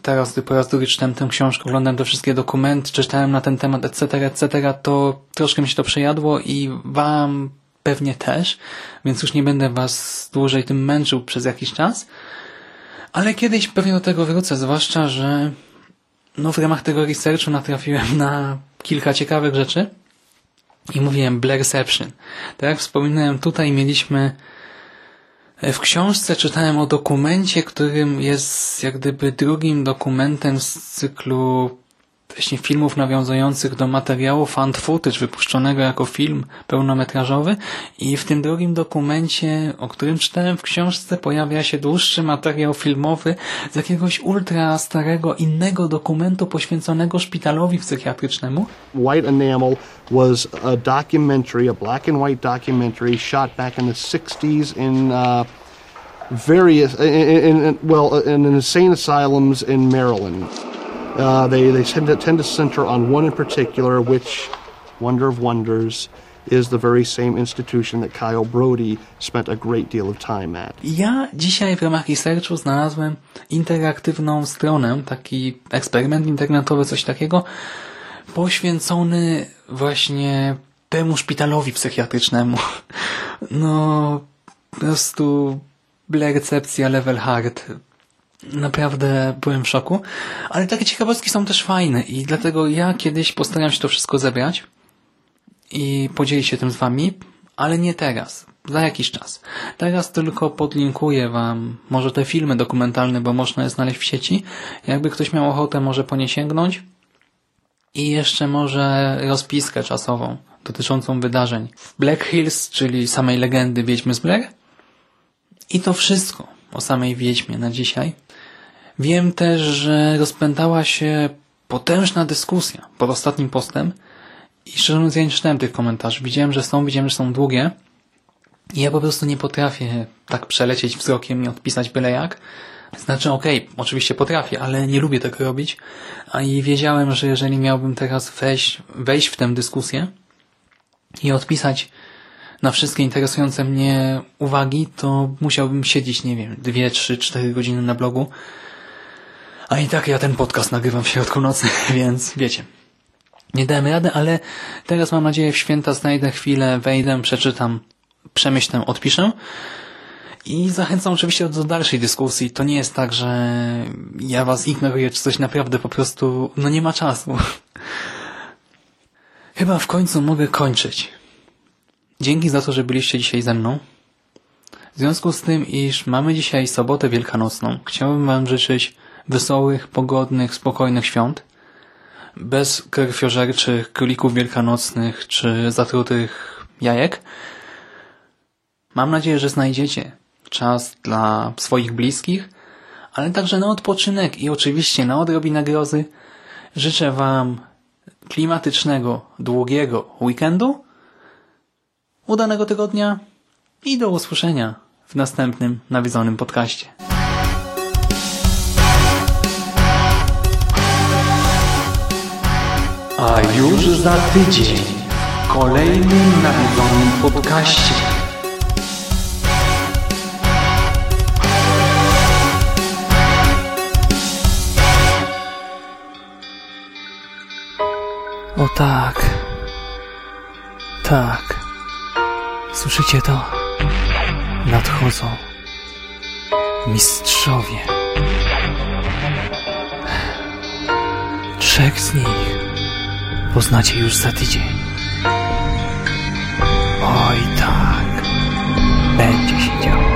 [SPEAKER 1] teraz, gdy po raz drugi czytałem tę książkę, oglądam te wszystkie dokumenty, czytałem na ten temat, etc., etc., to troszkę mi się to przejadło i wam pewnie też, więc już nie będę was dłużej tym męczył przez jakiś czas. Ale kiedyś pewnie do tego wrócę, zwłaszcza, że no w ramach tego researchu natrafiłem na kilka ciekawych rzeczy i mówiłem Blairception. Tak jak wspominałem, tutaj mieliśmy w książce czytałem o dokumencie, którym jest jak gdyby drugim dokumentem z cyklu właśnie filmów nawiązujących do materiału fan footage wypuszczonego jako film pełnometrażowy i w tym drugim dokumencie, o którym czytałem w książce, pojawia się dłuższy materiał filmowy z jakiegoś ultra starego innego dokumentu poświęconego szpitalowi psychiatrycznemu.
[SPEAKER 4] White Enamel was a documentary, a black and white documentary shot back in the 60s in uh, various, in, in, in, well, in insane asylums in Maryland. Uh, they they tend to, tend to center on one in particular, which, wonder of wonders, is the very same institution that Kyle Brody spent a great deal of time at.
[SPEAKER 1] Ja dzisiaj w ramach researchu znalazłem interaktywną stronę, taki eksperyment internetowy, coś takiego, poświęcony właśnie temu szpitalowi psychiatrycznemu. No, po prostu recepcja level hard Naprawdę byłem w szoku, ale takie ciekawostki są też fajne i dlatego ja kiedyś postaram się to wszystko zebrać i podzielić się tym z Wami, ale nie teraz, za jakiś czas. Teraz tylko podlinkuję Wam może te filmy dokumentalne, bo można je znaleźć w sieci. Jakby ktoś miał ochotę, może po nie sięgnąć. I jeszcze może rozpiskę czasową dotyczącą wydarzeń w Black Hills, czyli samej legendy Wiedźmy z Blair. I to wszystko o samej Wiedźmie na dzisiaj. Wiem też, że rozpętała się potężna dyskusja pod ostatnim postem i szczerze mówiąc ja nie czytałem tych komentarzy. Widziałem, że są, widziałem, że są długie i ja po prostu nie potrafię tak przelecieć wzrokiem i odpisać byle jak. Znaczy, okej, okay, oczywiście potrafię, ale nie lubię tego robić. A i wiedziałem, że jeżeli miałbym teraz wejść, wejść w tę dyskusję i odpisać na wszystkie interesujące mnie uwagi, to musiałbym siedzieć, nie wiem, dwie, trzy, cztery godziny na blogu a i tak ja ten podcast nagrywam w środku nocy, więc wiecie. Nie dałem rady, ale teraz mam nadzieję w święta znajdę chwilę, wejdę, przeczytam, przemyślę, odpiszę. I zachęcam oczywiście do dalszej dyskusji. To nie jest tak, że ja was ignoruję, czy coś naprawdę po prostu, no nie ma czasu. Chyba w końcu mogę kończyć. Dzięki za to, że byliście dzisiaj ze mną. W związku z tym, iż mamy dzisiaj sobotę wielkanocną, chciałbym Wam życzyć wesołych, pogodnych, spokojnych świąt, bez krwiożerczych królików wielkanocnych czy zatrutych jajek. Mam nadzieję, że znajdziecie czas dla swoich bliskich, ale także na odpoczynek i oczywiście na odrobinę grozy. Życzę Wam klimatycznego, długiego weekendu, udanego tygodnia i do usłyszenia w następnym nawiedzonym podcaście. A już za tydzień w kolejnym nawiedzonym podcaście. O tak. Tak. Słyszycie to? Nadchodzą. Mistrzowie. Trzech z nich poznacie już za tydzień. Oj tak. Będzie się działo.